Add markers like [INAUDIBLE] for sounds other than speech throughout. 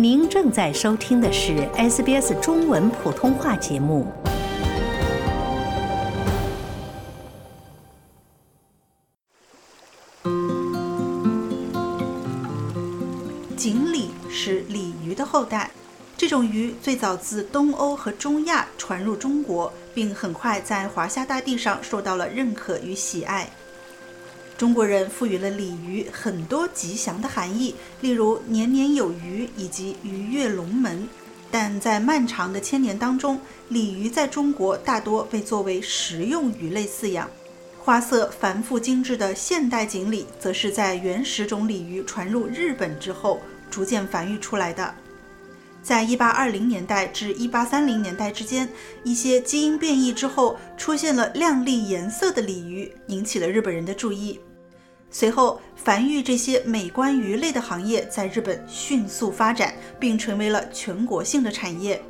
您正在收听的是 SBS 中文普通话节目。锦鲤是鲤鱼的后代，这种鱼最早自东欧和中亚传入中国，并很快在华夏大地上受到了认可与喜爱。中国人赋予了鲤鱼很多吉祥的含义，例如年年有余以及鱼跃龙门。但在漫长的千年当中，鲤鱼在中国大多被作为食用鱼类饲养。花色繁复精致的现代锦鲤，则是在原始种鲤鱼传入日本之后逐渐繁育出来的。在一八二零年代至一八三零年代之间，一些基因变异之后，出现了亮丽颜色的鲤鱼，引起了日本人的注意。随后，繁育这些美观鱼类的行业在日本迅速发展，并成为了全国性的产业。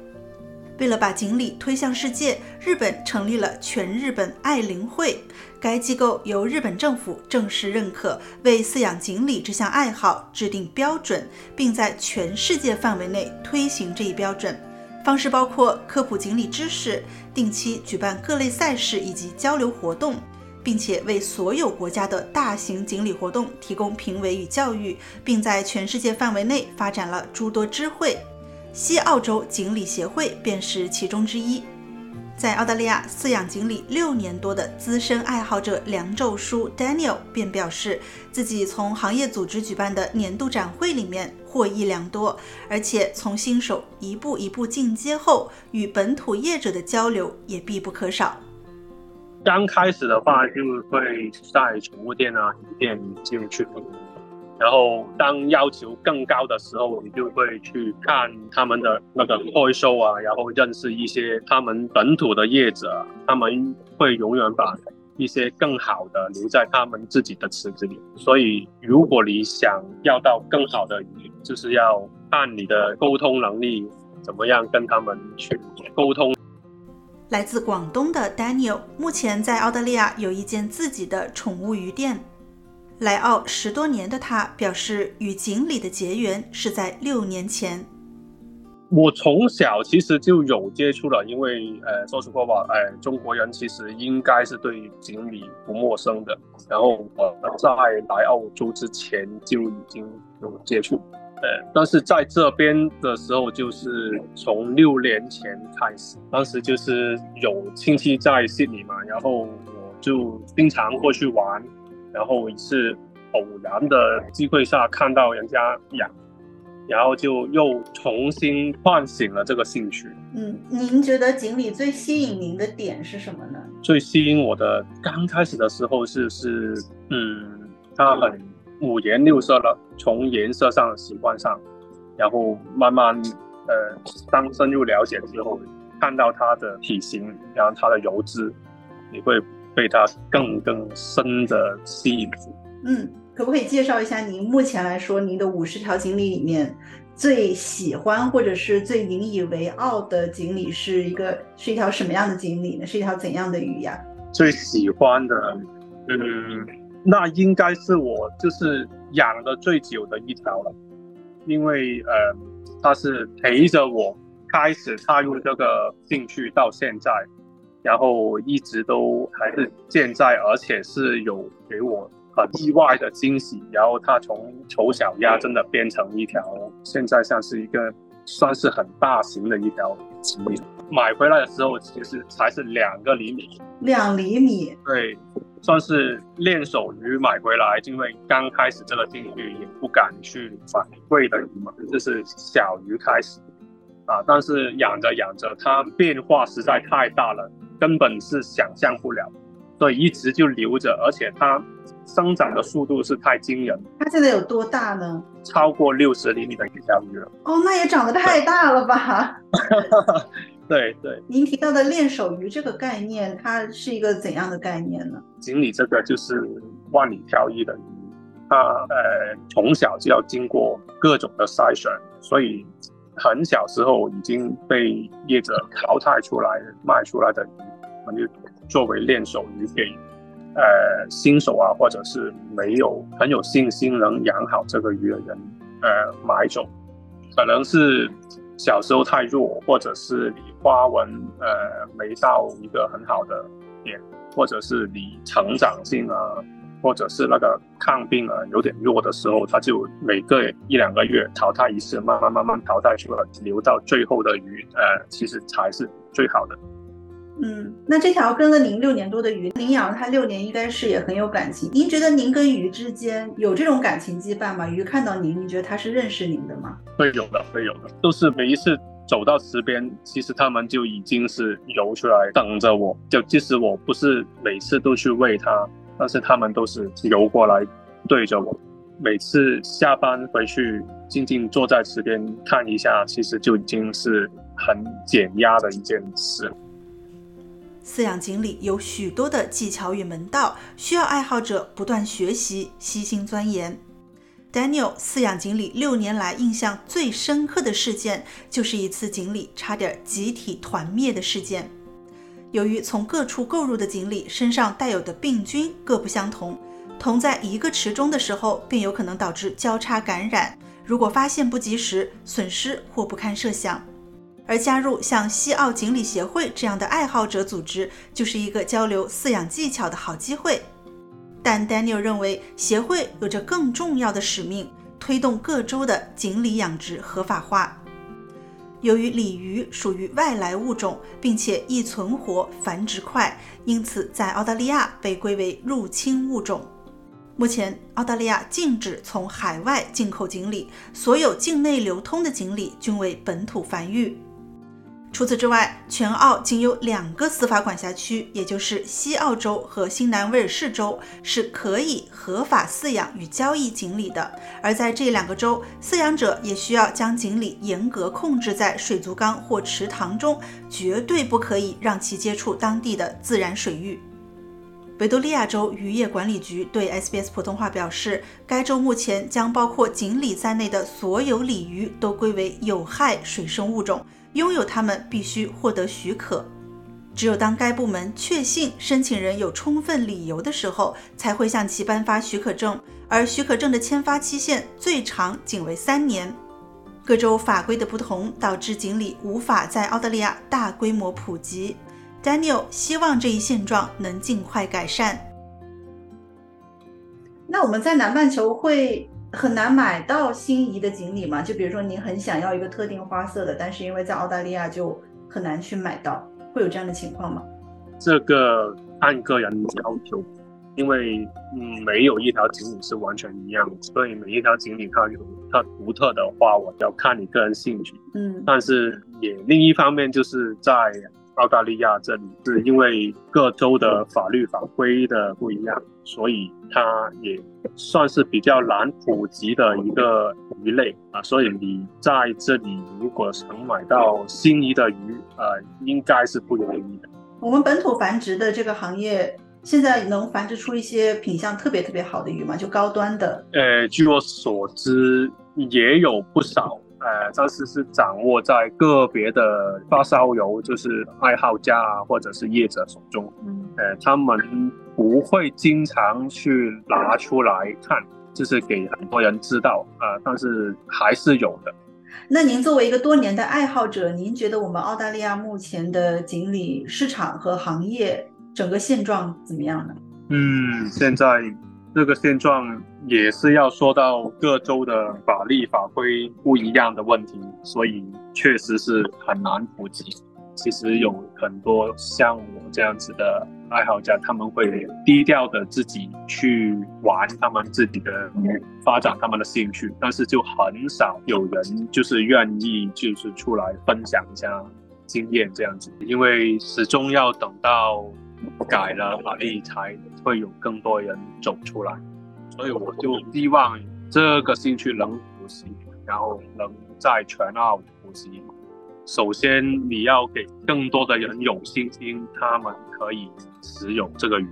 为了把锦鲤推向世界，日本成立了全日本爱羚会。该机构由日本政府正式认可，为饲养锦鲤这项爱好制定标准，并在全世界范围内推行这一标准。方式包括科普锦鲤知识、定期举办各类赛事以及交流活动。并且为所有国家的大型锦鲤活动提供评委与教育，并在全世界范围内发展了诸多支会，西澳洲锦鲤协会便是其中之一。在澳大利亚饲养锦鲤六年多的资深爱好者梁宙书 Daniel 便表示，自己从行业组织举办的年度展会里面获益良多，而且从新手一步一步进阶后，与本土业者的交流也必不可少。刚开始的话，就会在宠物店啊、店进去，然后当要求更高的时候，你就会去看他们的那个 toy show 啊，然后认识一些他们本土的业者，他们会永远把一些更好的留在他们自己的池子里。所以，如果你想要到更好的鱼，就是要看你的沟通能力怎么样，跟他们去沟通。来自广东的 Daniel 目前在澳大利亚有一间自己的宠物鱼店。来澳十多年的他表示，与锦鲤的结缘是在六年前。我从小其实就有接触了，因为呃，说实话吧，呃，中国人其实应该是对锦鲤不陌生的。然后我在来澳洲之前就已经有接触。呃，但是在这边的时候，就是从六年前开始，当时就是有亲戚在悉尼嘛，然后我就经常过去玩，然后一次偶然的机会下看到人家养，然后就又重新唤醒了这个兴趣。嗯，您觉得锦鲤最吸引您的点是什么呢？最吸引我的刚开始的时候是是，嗯，它很。五颜六色了，从颜色上习惯上，然后慢慢呃，当深入了解之后，看到它的体型，然后它的油脂，你会被它更更深的吸引住。嗯，可不可以介绍一下您目前来说，您的五十条锦鲤里面最喜欢或者是最引以为傲的锦鲤是一个是一条什么样的锦鲤呢？是一条怎样的鱼呀？最喜欢的，嗯。那应该是我就是养的最久的一条了，因为呃，它是陪着我开始踏入这个兴趣到现在，然后一直都还是健在，而且是有给我很意外的惊喜。然后它从丑小鸭真的变成一条，现在像是一个算是很大型的一条锦鲤。买回来的时候其实才是两个厘米，两厘米，对。算是练手鱼买回来，因为刚开始这个进去也不敢去买贵的鱼嘛，就是小鱼开始啊。但是养着养着，它变化实在太大了，根本是想象不了，所以一直就留着。而且它生长的速度是太惊人。它现在有多大呢？超过六十厘米的一条鱼了。哦，那也长得太大了吧？[LAUGHS] 对对，您提到的练手鱼这个概念，它是一个怎样的概念呢？锦鲤这个就是万里挑一的鱼，它呃从小就要经过各种的筛选，所以很小时候已经被业者淘汰出来卖出来的鱼，我们就作为练手鱼给呃新手啊，或者是没有很有信心能养好这个鱼的人呃买走。可能是小时候太弱，或者是你花纹呃没到一个很好的点，或者是你成长性啊，或者是那个抗病啊有点弱的时候，它就每个一两个月淘汰一次，慢慢慢慢淘汰出来，留到最后的鱼，呃，其实才是最好的。嗯，那这条跟了您六年多的鱼，您养了它六年，应该是也很有感情。您觉得您跟鱼之间有这种感情羁绊吗？鱼看到您，你觉得它是认识您的吗？会有的，会有的，都是每一次走到池边，其实它们就已经是游出来等着我。就即使我不是每次都去喂它，但是它们都是游过来对着我。每次下班回去，静静坐在池边看一下，其实就已经是很减压的一件事。饲养锦鲤有许多的技巧与门道，需要爱好者不断学习、悉心钻研。Daniel 饲养锦鲤六年来，印象最深刻的事件，就是一次锦鲤差点集体团灭的事件。由于从各处购入的锦鲤身上带有的病菌各不相同，同在一个池中的时候，便有可能导致交叉感染。如果发现不及时，损失或不堪设想。而加入像西澳锦鲤协会这样的爱好者组织，就是一个交流饲养技巧的好机会。但 Daniel 认为，协会有着更重要的使命，推动各州的锦鲤养殖合法化。由于鲤鱼属于外来物种，并且易存活、繁殖快，因此在澳大利亚被归为入侵物种。目前，澳大利亚禁止从海外进口锦鲤，所有境内流通的锦鲤均为本土繁育。除此之外，全澳仅有两个司法管辖区，也就是西澳洲和新南威尔士州，是可以合法饲养与交易锦鲤的。而在这两个州，饲养者也需要将锦鲤严格控制在水族缸或池塘中，绝对不可以让其接触当地的自然水域。维多利亚州渔业管理局对 SBS 普通话表示，该州目前将包括锦鲤在内的所有鲤鱼都归为有害水生物种。拥有它们必须获得许可，只有当该部门确信申请人有充分理由的时候，才会向其颁发许可证。而许可证的签发期限最长仅为三年。各州法规的不同导致锦鲤无法在澳大利亚大规模普及。Daniel 希望这一现状能尽快改善。那我们在南半球会？很难买到心仪的锦鲤嘛？就比如说你很想要一个特定花色的，但是因为在澳大利亚就很难去买到，会有这样的情况吗？这个按个人要求，因为嗯，没有一条锦鲤是完全一样，所以每一条锦鲤它有它独特的花，我要看你个人兴趣。嗯，但是也另一方面就是在。澳大利亚这里是因为各州的法律法规的不一样，所以它也算是比较难普及的一个鱼类啊。所以你在这里如果想买到心仪的鱼，呃，应该是不容易的。我们本土繁殖的这个行业，现在能繁殖出一些品相特别特别好的鱼吗？就高端的？呃，据我所知，也有不少。呃，但是是掌握在个别的发烧友，就是爱好家啊，或者是业者手中。嗯，呃，他们不会经常去拿出来看，就是给很多人知道啊，但是还是有的。那您作为一个多年的爱好者，您觉得我们澳大利亚目前的锦鲤市场和行业整个现状怎么样呢？嗯，现在。这个现状也是要说到各州的法律法规不一样的问题，所以确实是很难普及。其实有很多像我这样子的爱好者，他们会低调的自己去玩他们自己的发展他们的兴趣，但是就很少有人就是愿意就是出来分享一下经验这样子，因为始终要等到。改了法律才会有更多人走出来，所以我就希望这个兴趣能普及，然后能在全澳普及。首先，你要给更多的人有信心，他们可以持有这个鱼，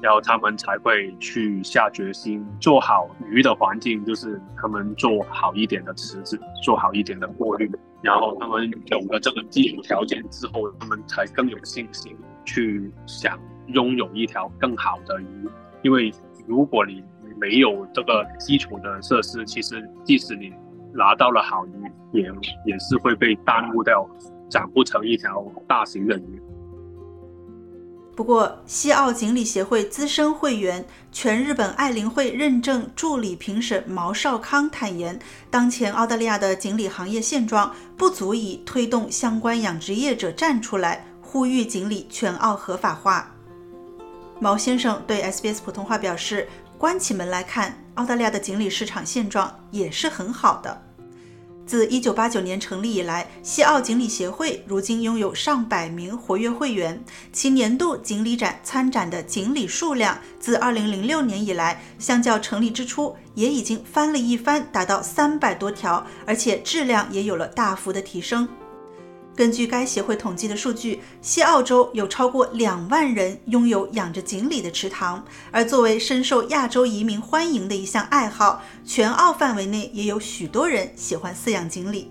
然后他们才会去下决心做好鱼的环境，就是他们做好一点的池子，做好一点的过滤，然后他们有了这个基础条件之后，他们才更有信心。去想拥有一条更好的鱼，因为如果你没有这个基础的设施，其实即使你拿到了好鱼，也也是会被耽误掉，长不成一条大型的鱼。不过，西澳锦鲤协会资深会员、全日本爱林会认证助理评审毛少康坦言，当前澳大利亚的锦鲤行业现状不足以推动相关养殖业者站出来呼吁锦鲤全澳合法化。毛先生对 SBS 普通话表示：“关起门来看，澳大利亚的锦鲤市场现状也是很好的。”自1989年成立以来，西澳锦鲤协会如今拥有上百名活跃会员，其年度锦鲤展参展的锦鲤数量自2006年以来，相较成立之初也已经翻了一番，达到300多条，而且质量也有了大幅的提升。根据该协会统计的数据，西澳洲有超过两万人拥有养着锦鲤的池塘，而作为深受亚洲移民欢迎的一项爱好，全澳范围内也有许多人喜欢饲养锦鲤。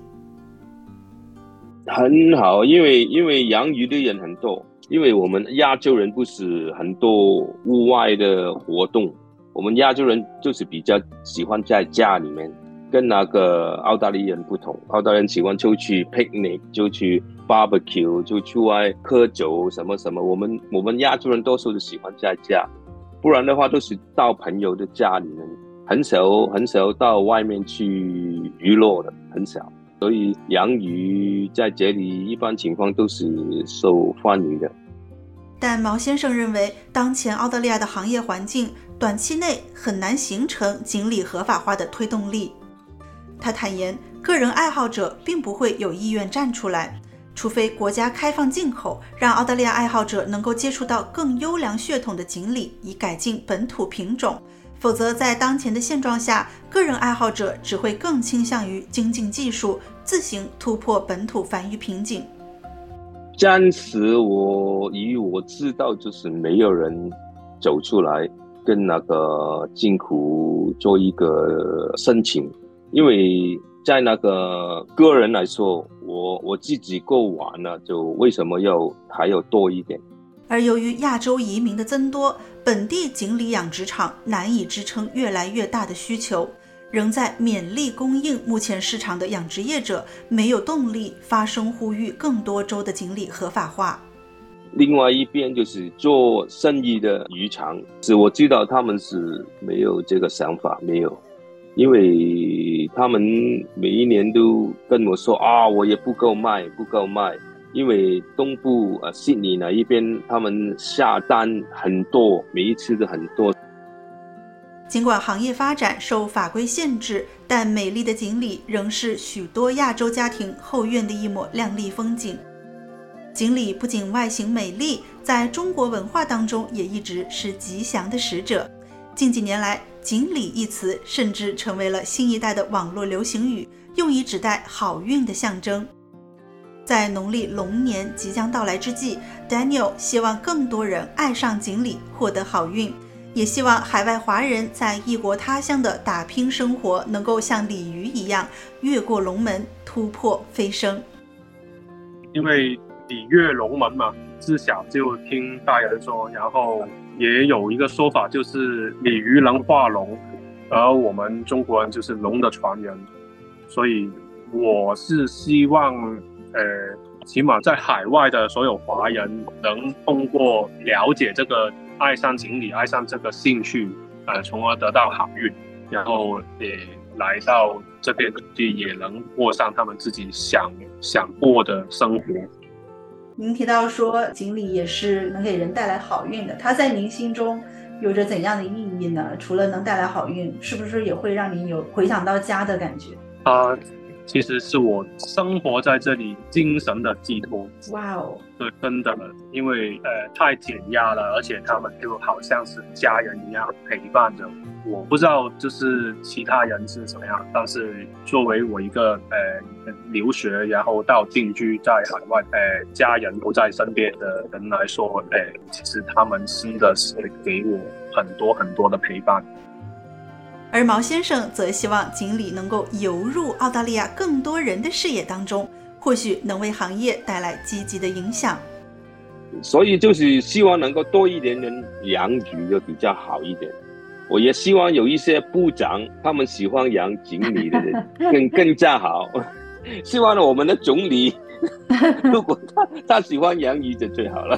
很好，因为因为养鱼的人很多，因为我们亚洲人不是很多户外的活动，我们亚洲人就是比较喜欢在家里面。跟那个澳大利亚人不同，澳大利亚人喜欢出去 picnic，就去 barbecue，就出外喝酒什么什么。我们我们亚洲人多数都喜欢在家，不然的话都是到朋友的家里面，很少很少到外面去娱乐的，很少。所以养鱼在这里一般情况都是受欢迎的。但毛先生认为，当前澳大利亚的行业环境短期内很难形成锦鲤合法化的推动力。他坦言，个人爱好者并不会有意愿站出来，除非国家开放进口，让澳大利亚爱好者能够接触到更优良血统的锦鲤，以改进本土品种。否则，在当前的现状下，个人爱好者只会更倾向于精进技术，自行突破本土繁育瓶颈。暂时，我以我知道，就是没有人走出来跟那个进口做一个申请。因为在那个个人来说，我我自己够玩了，就为什么要还要多一点？而由于亚洲移民的增多，本地锦鲤养殖场难以支撑越来越大的需求，仍在勉力供应目前市场的养殖业者没有动力发声呼吁更多州的锦鲤合法化。另外一边就是做生意的渔场，是我知道他们是没有这个想法，没有。因为他们每一年都跟我说啊，我也不够卖，不够卖。因为东部呃悉尼那一边，他们下单很多，每一次都很多。尽管行业发展受法规限制，但美丽的锦鲤仍是许多亚洲家庭后院的一抹亮丽风景。锦鲤不仅外形美丽，在中国文化当中也一直是吉祥的使者。近几年来，锦鲤一词甚至成为了新一代的网络流行语，用以指代好运的象征。在农历龙年即将到来之际，Daniel 希望更多人爱上锦鲤，获得好运，也希望海外华人在异国他乡的打拼生活能够像鲤鱼一样越过龙门，突破飞升。因为鲤跃龙门嘛，自小就听大人说，然后。也有一个说法，就是鲤鱼能化龙，而我们中国人就是龙的传人，所以我是希望，呃，起码在海外的所有华人能通过了解这个，爱上锦鲤，爱上这个兴趣，呃，从而得到好运，然后也来到这边去，也能过上他们自己想想过的生活。您提到说锦鲤也是能给人带来好运的，它在您心中有着怎样的意义呢？除了能带来好运，是不是也会让您有回想到家的感觉？啊，其实是我生活在这里精神的寄托。哇哦，对，真的，因为呃太减压了，而且他们就好像是家人一样陪伴着我。我不知道就是其他人是怎么样，但是作为我一个呃留学然后到定居在海外，呃家人不在身边的人来说，呃其实他们真的是给我很多很多的陪伴。而毛先生则希望锦鲤能够游入澳大利亚更多人的视野当中，或许能为行业带来积极的影响。所以就是希望能够多一点人养鱼，就比较好一点。我也希望有一些部长他们喜欢养锦鲤的人 [LAUGHS] 更更加好。希望我们的总理，如果他他喜欢养鱼就最好了。